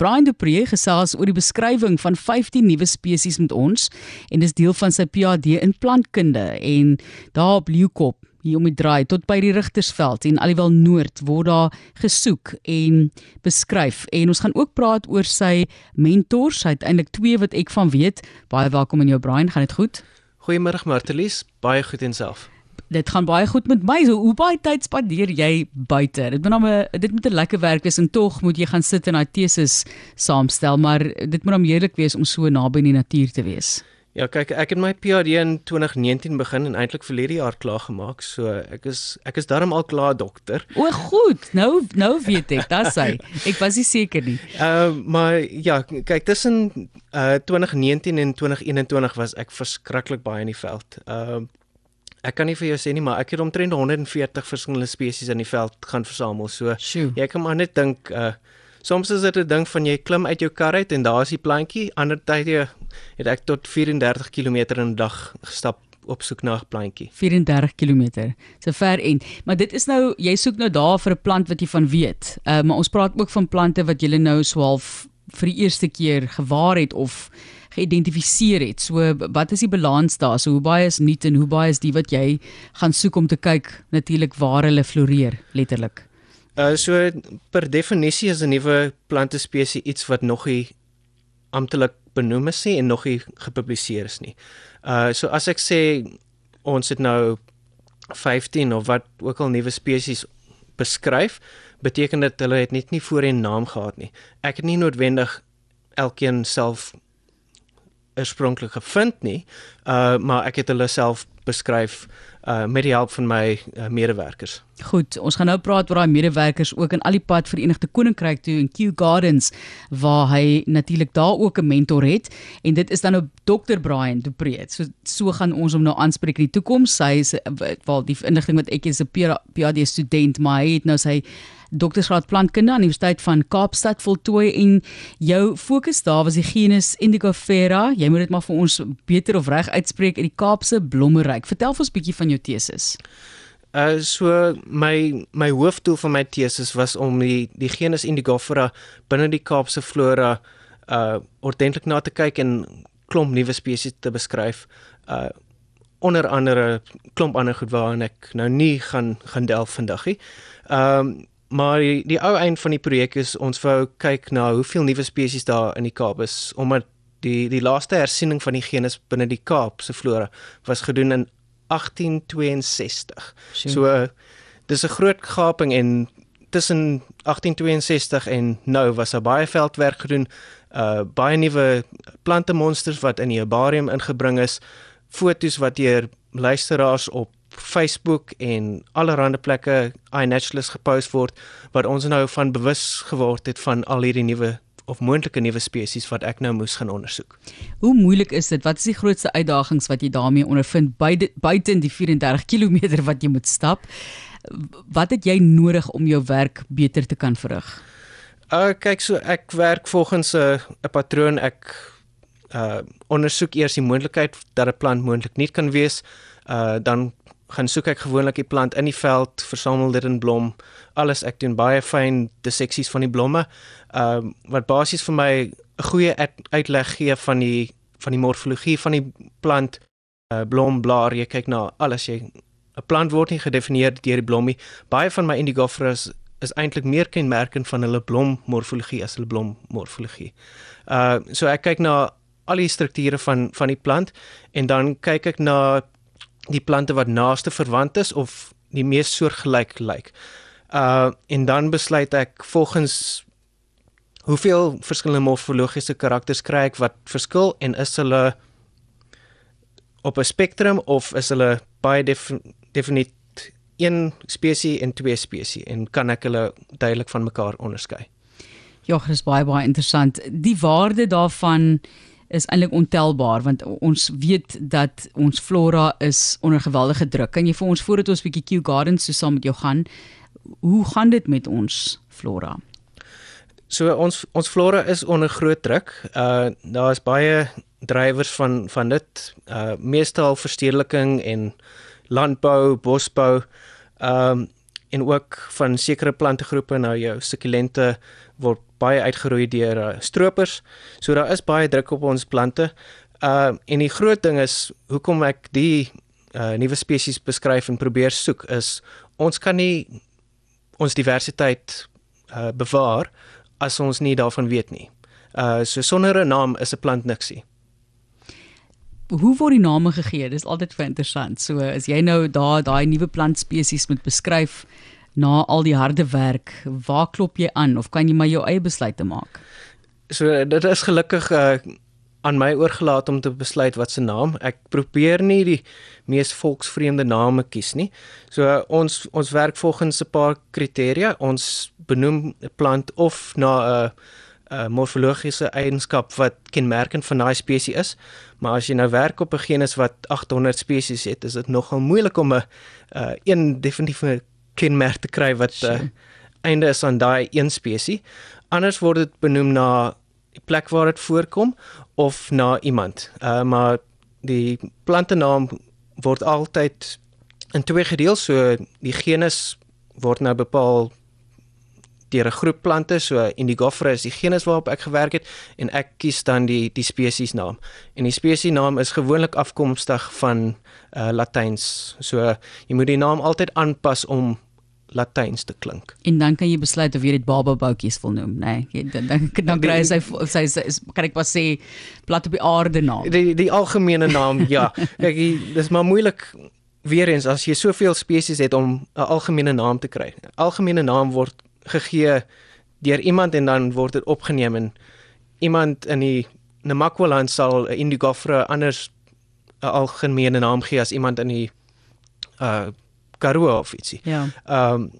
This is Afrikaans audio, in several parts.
Brian de Pre gesels oor die beskrywing van 15 nuwe spesies met ons en dis deel van sy PhD in plantkunde en daar op Leeukop hier om die draai tot by die Rigtersveld en alhoewel Noord word daar gesoek en beskryf. En ons gaan ook praat oor sy mentors hy het eintlik twee wat ek van weet. Baie welkom in jou Brian gaan dit goed? Goeiemôre Martelies. Baie goed en self Dit gaan baie goed met my. So hoe baie tyd spandeer jy buite? Dit moet nou dit moet 'n lekker werk wees en tog moet jy gaan sit en daai teses saamstel, maar dit moet hom heerlik wees om so naby die natuur te wees. Ja, kyk, ek het my PhD in 2019 begin en eintlik verlede jaar klaar gemaak. So ek is ek is darm al klaar dokter. O, goed. Nou nou weet ek, dis hy. Ek was nie seker nie. Ehm uh, maar ja, kyk, tussen uh 2019 en 2021 was ek verskriklik baie in die veld. Ehm uh, Ek kan nie vir jou sê nie, maar ek het omtrent 140 verskillende spesies in die veld gaan versamel. So Sjoe. jy kan maar net dink uh Soms is dit 'n ding van jy klim uit jou kar uit en daar is die plantjie. Ander tye het ek tot 34 km in 'n dag gestap op soek na 'n plantjie. 34 km. So ver en maar dit is nou jy soek nou daar vir 'n plant wat jy van weet. Uh maar ons praat ook van plante wat jy nou swaalf vir die eerste keer gewaar het of geïdentifiseer het. So wat is die balans daar? So hoe baie is nuut en hoe baie is die wat jy gaan soek om te kyk natuurlik waar hulle floreer letterlik. Uh so per definisie is 'n nuwe plantespesie iets wat nog nie amptelik benoem is nie en nog nie gepubliseer is nie. Uh so as ek sê ons het nou 15 of wat ook al nuwe spesies beskryf, beteken dit hulle het net nie voorheen naam gehad nie. Ek het nie noodwendig elkeen self oorspronklik gevind nie, uh maar ek het hulle self beskryf uh met die hulp van my uh, medewerkers. Goed, ons gaan nou praat oor daai medewerkers ook in al die pad Verenigde Koninkryk toe in Kew Gardens waar hy natuurlik daar ook 'n mentor het en dit is dan nou Dr Brian de Preet. So so gaan ons hom nou aanspreek in die toekoms. Hy is wel die inligting wat ek is 'n PhD student, maar hy het nou sy doktorsgraad plantkunde aan die Universiteit van Kaapstad voltooi en jou fokus daar was die genus Indigofera. Jy moet dit maar vir ons beter of reg uitspreek in die Kaapse blommeryk. Vertel ons 'n bietjie van jou teses. Uh so my my hoofdoel van my teses was om die die genus Indigofera binne die Kaapse flora uh ordentlik na te kyk en klomp nuwe spesies te beskryf. Uh onder andere klomp ander goed waaraan ek nou nie gaan gaan delf vandag nie. Ehm um, maar die, die ou eind van die projek is ons wou kyk na hoeveel nuwe spesies daar in die Kaap is omdat die die laaste hersiening van die genus binne die Kaap se flora was gedoen in 1862. Sure. So dis 'n groot gaping en tussen 1862 en nou was daar baie veldwerk gedoen, uh baie nuwe plante monsters wat in die herbarium ingebring is, fotos wat deur luisteraars op Facebook en allerlei plekke iNaturalist gepost word wat ons nou van bewus geword het van al hierdie nuwe of moontlike nuwe spesies wat ek nou moes gaan ondersoek. Hoe moeilik is dit? Wat is die grootste uitdagings wat jy daarmee ondervind buite in die 34 km wat jy moet stap? Wat het jy nodig om jou werk beter te kan verrig? Uh kyk so ek werk volgens 'n 'n patroon ek uh ondersoek eers die moontlikheid dat 'n plant moontlik nie kan wees. Uh dan gaan soek ek gewoonlik die plant in die veld, versamel dit in blom. Alles ek doen baie fyn disseksies van die blomme. Ehm uh, wat basies vir my 'n goeie uitleg gee van die van die morfologie van die plant, uh, blom, blaar, jy kyk na alles jy 'n plant word nie gedefinieer deur die blommie. Baie van my indigoferas is eintlik meer kenmerkend van hulle blommorfologie as hulle blommorfologie. Uh so ek kyk na al die strukture van van die plant en dan kyk ek na die plante wat naaste verwant is of die mees soortgelyk lyk. Uh en dan besluit ek volgens hoeveel verskillende morfologiese karakters kry ek wat verskil en is hulle op 'n spektrum of is hulle baie def, definit een spesies en twee spesies en kan ek hulle duidelik van mekaar onderskei? Ja, dit is baie baie interessant. Die waarde daarvan is eintlik ontelbaar want ons weet dat ons flora is onder geweldige druk. Kan jy vir ons voordat ons bietjie Kew Gardens so saam met jou gaan, hoe gaan dit met ons flora? So ons ons flora is onder groot druk. Uh daar is baie drywers van van dit. Uh meestal verstedeliking en landbou, bosbou. Ehm um, en ook van sekere plantegroepe nou jou sukulente word baie uitgeroei deur uh, stroopers. So daar is baie druk op ons plante. Uh en die groot ding is hoekom ek die uh nuwe spesies beskryf en probeer soek is ons kan nie ons diversiteit uh bewaar as ons nie daarvan weet nie. Uh so sonder 'n naam is 'n plant niksie hoe word die name gegee? Dis altyd vir interessant. So as jy nou daar daai nuwe plantspesies moet beskryf na al die harde werk, waar klop jy aan of kan jy maar jou eie besluite maak? So dit is gelukkig uh, aan my oorgelaat om te besluit wat se naam. Ek probeer nie die mees volksvreemde name kies nie. So uh, ons ons werk volgens 'n paar kriteria. Ons benoem 'n plant of na 'n uh, uh, morfologiese eienskap wat kenmerkend van daai spesies is. Maar as jy nou werk op 'n genus wat 800 spesies het, is dit nogal moeilik om 'n uh, een definitiewe kenmerk te kry wat uh, einde is aan daai een spesies. Anders word dit benoem na die plek waar dit voorkom of na iemand. Uh, maar die plantenaam word altyd in twee gedeel, so die genus word nou bepaal deur 'n groep plante, so Indigofera is die genus waarop ek gewerk het en ek kies dan die die spesies naam. En die spesies naam is gewoonlik afkomstig van uh Latyns. So jy moet die naam altyd aanpas om Latyns te klink. En dan kan jy besluit of jy dit baba boutjies wil noem, nê? Nee, dan dan dan kry sy sy is kan ek pas sê plat op die aarde naam. Die die algemene naam, ja. Kyk, dis maar moeilik weer eens as jy soveel spesies het om 'n algemene naam te kry. Algemene naam word gegee deur iemand en dan word dit opgeneem en iemand in die Namakwaland sal 'n Indigofera anders 'n algemene naam gee as iemand in die uh Karoo of ietsie. Ja. Ehm um,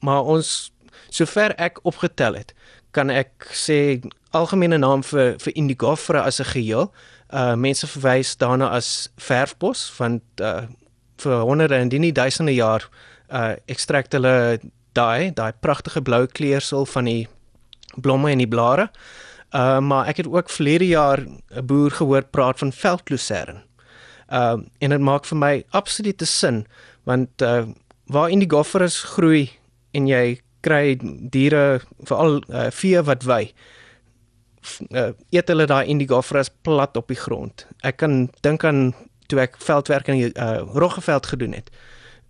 maar ons sover ek opgetel het, kan ek sê algemene naam vir vir Indigofera as 'n geheel. Uh mense verwys daarna as verfbos want uh vir honderde en nie duisende jaar uh ekstrakt hulle daai daai pragtige blou kleursel van die blomme en die blare. Uh maar ek het ook verlede jaar 'n boer gehoor praat van veldlusern. Uh en dit maak vir my absolute sin want uh waar in die gofferes groei en jy kry diere veral uh, vee wat wy uh, eet hulle daai indigofras plat op die grond. Ek kan dink aan toe ek veldwerk in die uh, Roggeveld gedoen het.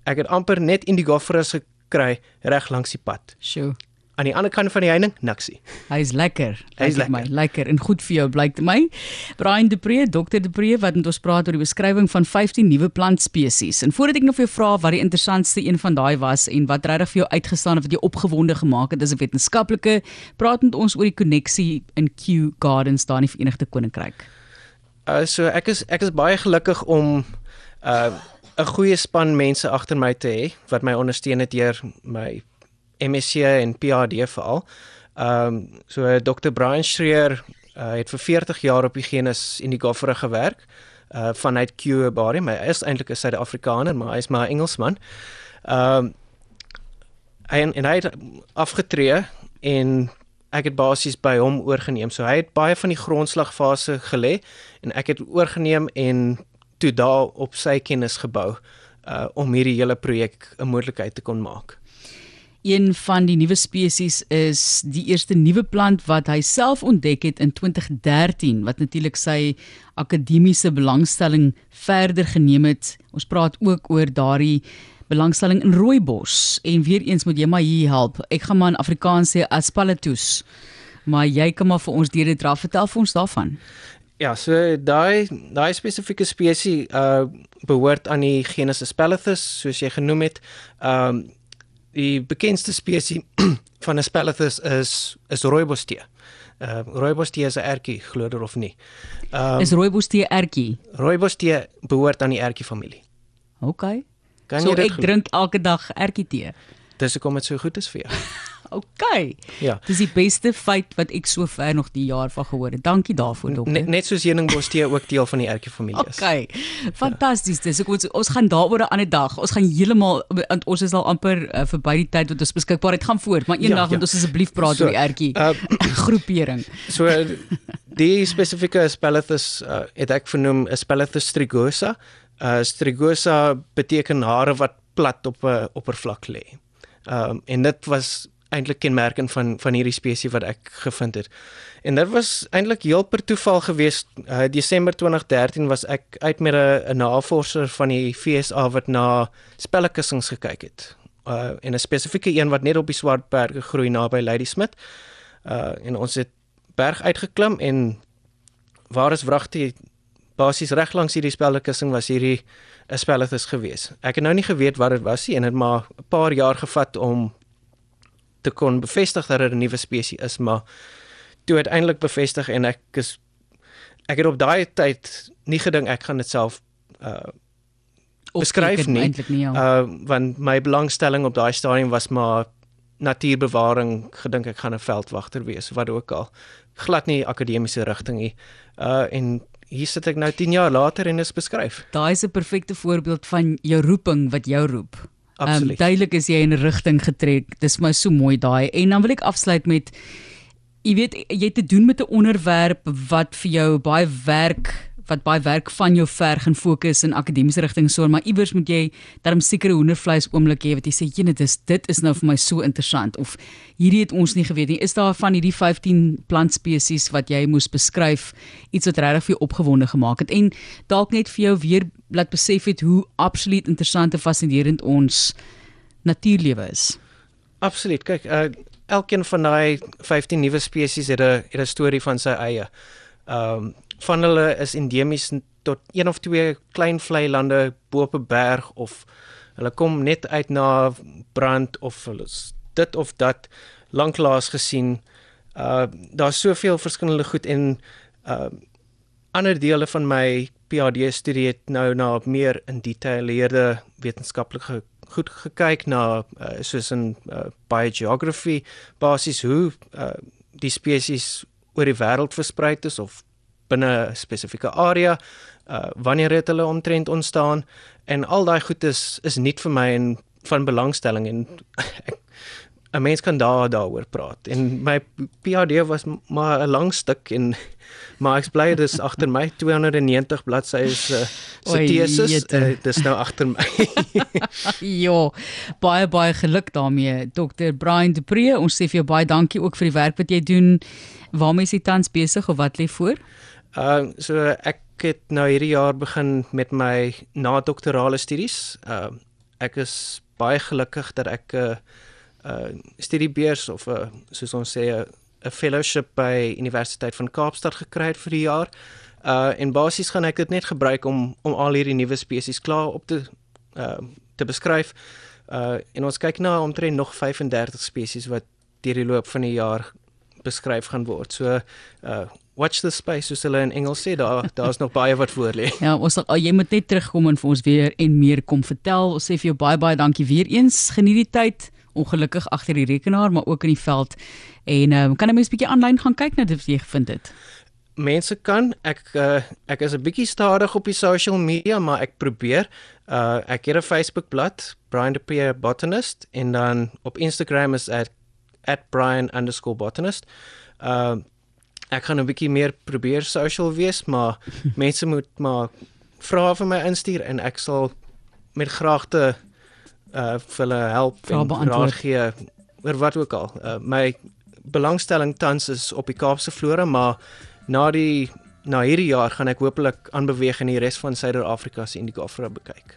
Ek het amper net indigofras kry reg langs die pad. Sjoe. Aan die ander kant van die heining, niksie. Hy is lekker. Hy is lekker. My, lekker en goed vir jou blyk dit my. Brian Depree, Dr Depree wat met ons praat oor die beskrywing van 15 nuwe plantspesies. En voordat ek nog vir jou vra wat die interessantste een van daai was en wat regtig vir jou uitgestaan het wat jou opgewonde gemaak het as 'n wetenskaplike, praat met ons oor die koneksie in Kew Gardens daar in die Verenigde Koninkryk. Uh so ek is ek is baie gelukkig om uh 'n goeie span mense agter my te hê wat my ondersteun het deur my MSc en PhD veral. Ehm um, so Dr. Brian Schreer uh, het vir 40 jaar op die genus Indigofera gewerk uh vanuit Kew Bari. My is eintlik 'n Suid-Afrikaner, maar hy is maar 'n Engelsman. Ehm um, hy en, en hy het afgetree en ek het basies by hom oorgeneem. So hy het baie van die grondslagfase gelê en ek het oorgeneem en toe daar op sy kennis gebou uh om hierdie hele projek 'n moontlikheid te kon maak. Een van die nuwe spesies is die eerste nuwe plant wat hy self ontdek het in 2013 wat natuurlik sy akademiese belangstelling verder geneem het. Ons praat ook oor daardie belangstelling in rooibos en weer eens moet jy maar hier help. Ek gaan maar in Afrikaans sê aspalathus. Maar jy kan maar vir ons deur dit dra vertel vir ons daarvan. Ja, so daai daai spesifieke spesies uh behoort aan die genus Aspalathus soos jy genoem het. Um die bekendste spesies van Aspalathus is is rooibos tee. Uh rooibos tee is 'n ertjie, glo dit of nie. Um Is rooibos tee ertjie? Rooibos tee behoort aan die ertjie familie. OK. Kan so jy dit ek drink elke dag ertjie tee. Dis hoekom dit so goed is vir jou. OK. Ja. Dis die beste feit wat ek sover nog die jaar van gehoor het. Dankie daarvoor, dokter. Net, net soos heuningbos tee ook deel van die ertjie familie is. OK. Fantasties. Dis ek ons ons gaan daaroor 'n ander dag. Ons gaan heeltemal ons is al amper uh, verby die tyd wat ons beskikbaar het gaan voort, maar eendag Ja, ja. moet ons asseblief praat So, oor die ertjie Uh groepering. So die spesifieke Aspalathus uh, het ek vernoem Aspalathus strigosa. Uh strigosa beteken hare wat plat op 'n oppervlak lê. Ehm um, en dit was eintlik kenmerkend van van hierdie spesies wat ek gevind het. En dit was eintlik heel per toeval geweest. Uh, Desember 2013 was ek uit met 'n navorser van die FSA wat na spellekussings gekyk het. Uh en 'n spesifieke een wat net op die Swartberge groei naby Ladysmith. Uh en ons het berg uitgeklim en waar is wragte basies reg langs hierdie spellekussing was hierdie 'n spellethus gewees. Ek het nou nie geweet wat dit was nie en dit maar 'n paar jaar gevat om te kon bevestig dat dit 'n nuwe spesies is, maar toe uiteindelik bevestig en ek is ek het op daai tyd nie gedink ek gaan dit self uh beskryf nie. nie ja. Uh want my belangstelling op daai stadium was maar natuurbewaring, gedink ek gaan 'n veldwagter wees, wat ook al. Glad nie akademiese rigting nie. Uh en hier sit ek nou 10 jaar later en is beskryf. Daai is 'n perfekte voorbeeld van jou roeping wat jou roep. Absoluut. Um, duidelik is jy in 'n rigting getrek. Dis my so mooi daai. En dan wil ek afsluit met jy weet jy het te doen met 'n onderwerp wat vir jou baie werk wat baie werk van jou verg en fokus in akademiese rigting so maar iewers moet jy darm sekere hoendervleis oomblik hê wat jy sê jy dit is dit is nou vir my so interessant of hierdie het ons nie geweet nie is daar van hierdie 15 plantspesies wat jy moes beskryf iets wat regtig vir jou opgewonde gemaak het en dalk net vir jou weer laat besef het hoe absoluut interessant en fascinerend ons natuurlewe is Absoluut. Kyk, uh, elkeen van daai 15 nuwe spesies het 'n het 'n storie van sy eie. Ehm um, van hulle is endemies tot een of twee klein vlei lande bo op 'n berg of hulle kom net uit na brand of dit of dat lanklaas gesien. Uh daar's soveel verskillende goed en uh ander dele van my PhD studie het nou na meer in detailleerde wetenskaplike goed gekyk na uh, soos in uh, biogeography basies hoe uh, die spesies oor die wêreld versprei is of binne 'n spesifieke area uh, wanneer het hulle omtrent ontstaan en al daai goed is is nie vir my en van belangstelling en 'n mens kan daar daaroor praat en my PhD was maar 'n lang stuk en maar ek bly dis agter my 290 bladsye is uh, se tesis uh, dis nou agter my. jo, baie baie geluk daarmee Dr. Brian De Pre. Ons sê vir jou baie dankie ook vir die werk wat jy doen. Waarmee is jy tans besig of wat lê voor? Uh so ek het nou hierdie jaar begin met my na-doktorale studies. Uh ek is baie gelukkig dat ek 'n uh, uh studiebeurs of 'n uh, soos ons sê 'n uh, fellowship by Universiteit van Kaapstad gekry het vir die jaar. Uh en basies gaan ek dit net gebruik om om al hierdie nuwe spesies klaar op te uh te beskryf. Uh en ons kyk na omtrent nog 35 spesies wat deur die loop van die jaar beskryf gaan word. So uh watch the space soos hulle in Engels sê daar daar's nog baie wat voor lê. Ja, ons sal jy moet net terugkom en vir ons weer en meer kom vertel. Ons sê vir jou baie baie dankie weer eens. Geniet die tyd ongelukkig agter die rekenaar, maar ook in die veld. En ehm um, kan 'n mens bietjie aanlyn gaan kyk na dit wat jy gevind het? Mense kan ek uh, ek is 'n bietjie stadig op die social media, maar ek probeer. Uh ek het 'n Facebook bladsy, Brian De Pierre Botanist, en dan op Instagram is at @brian_botanist. Uh ek gaan 'n bietjie meer probeer social wees, maar mense moet maar vra vir my instuur en ek sal met graagte uh vir hulle help en raad gee oor wat ook al. Uh, my belangstelling tans is op die Kaapse flora, maar na die na hierdie jaar gaan ek hopelik aanbeweeg in die res van Suider-Afrika se indigo flora bekyk.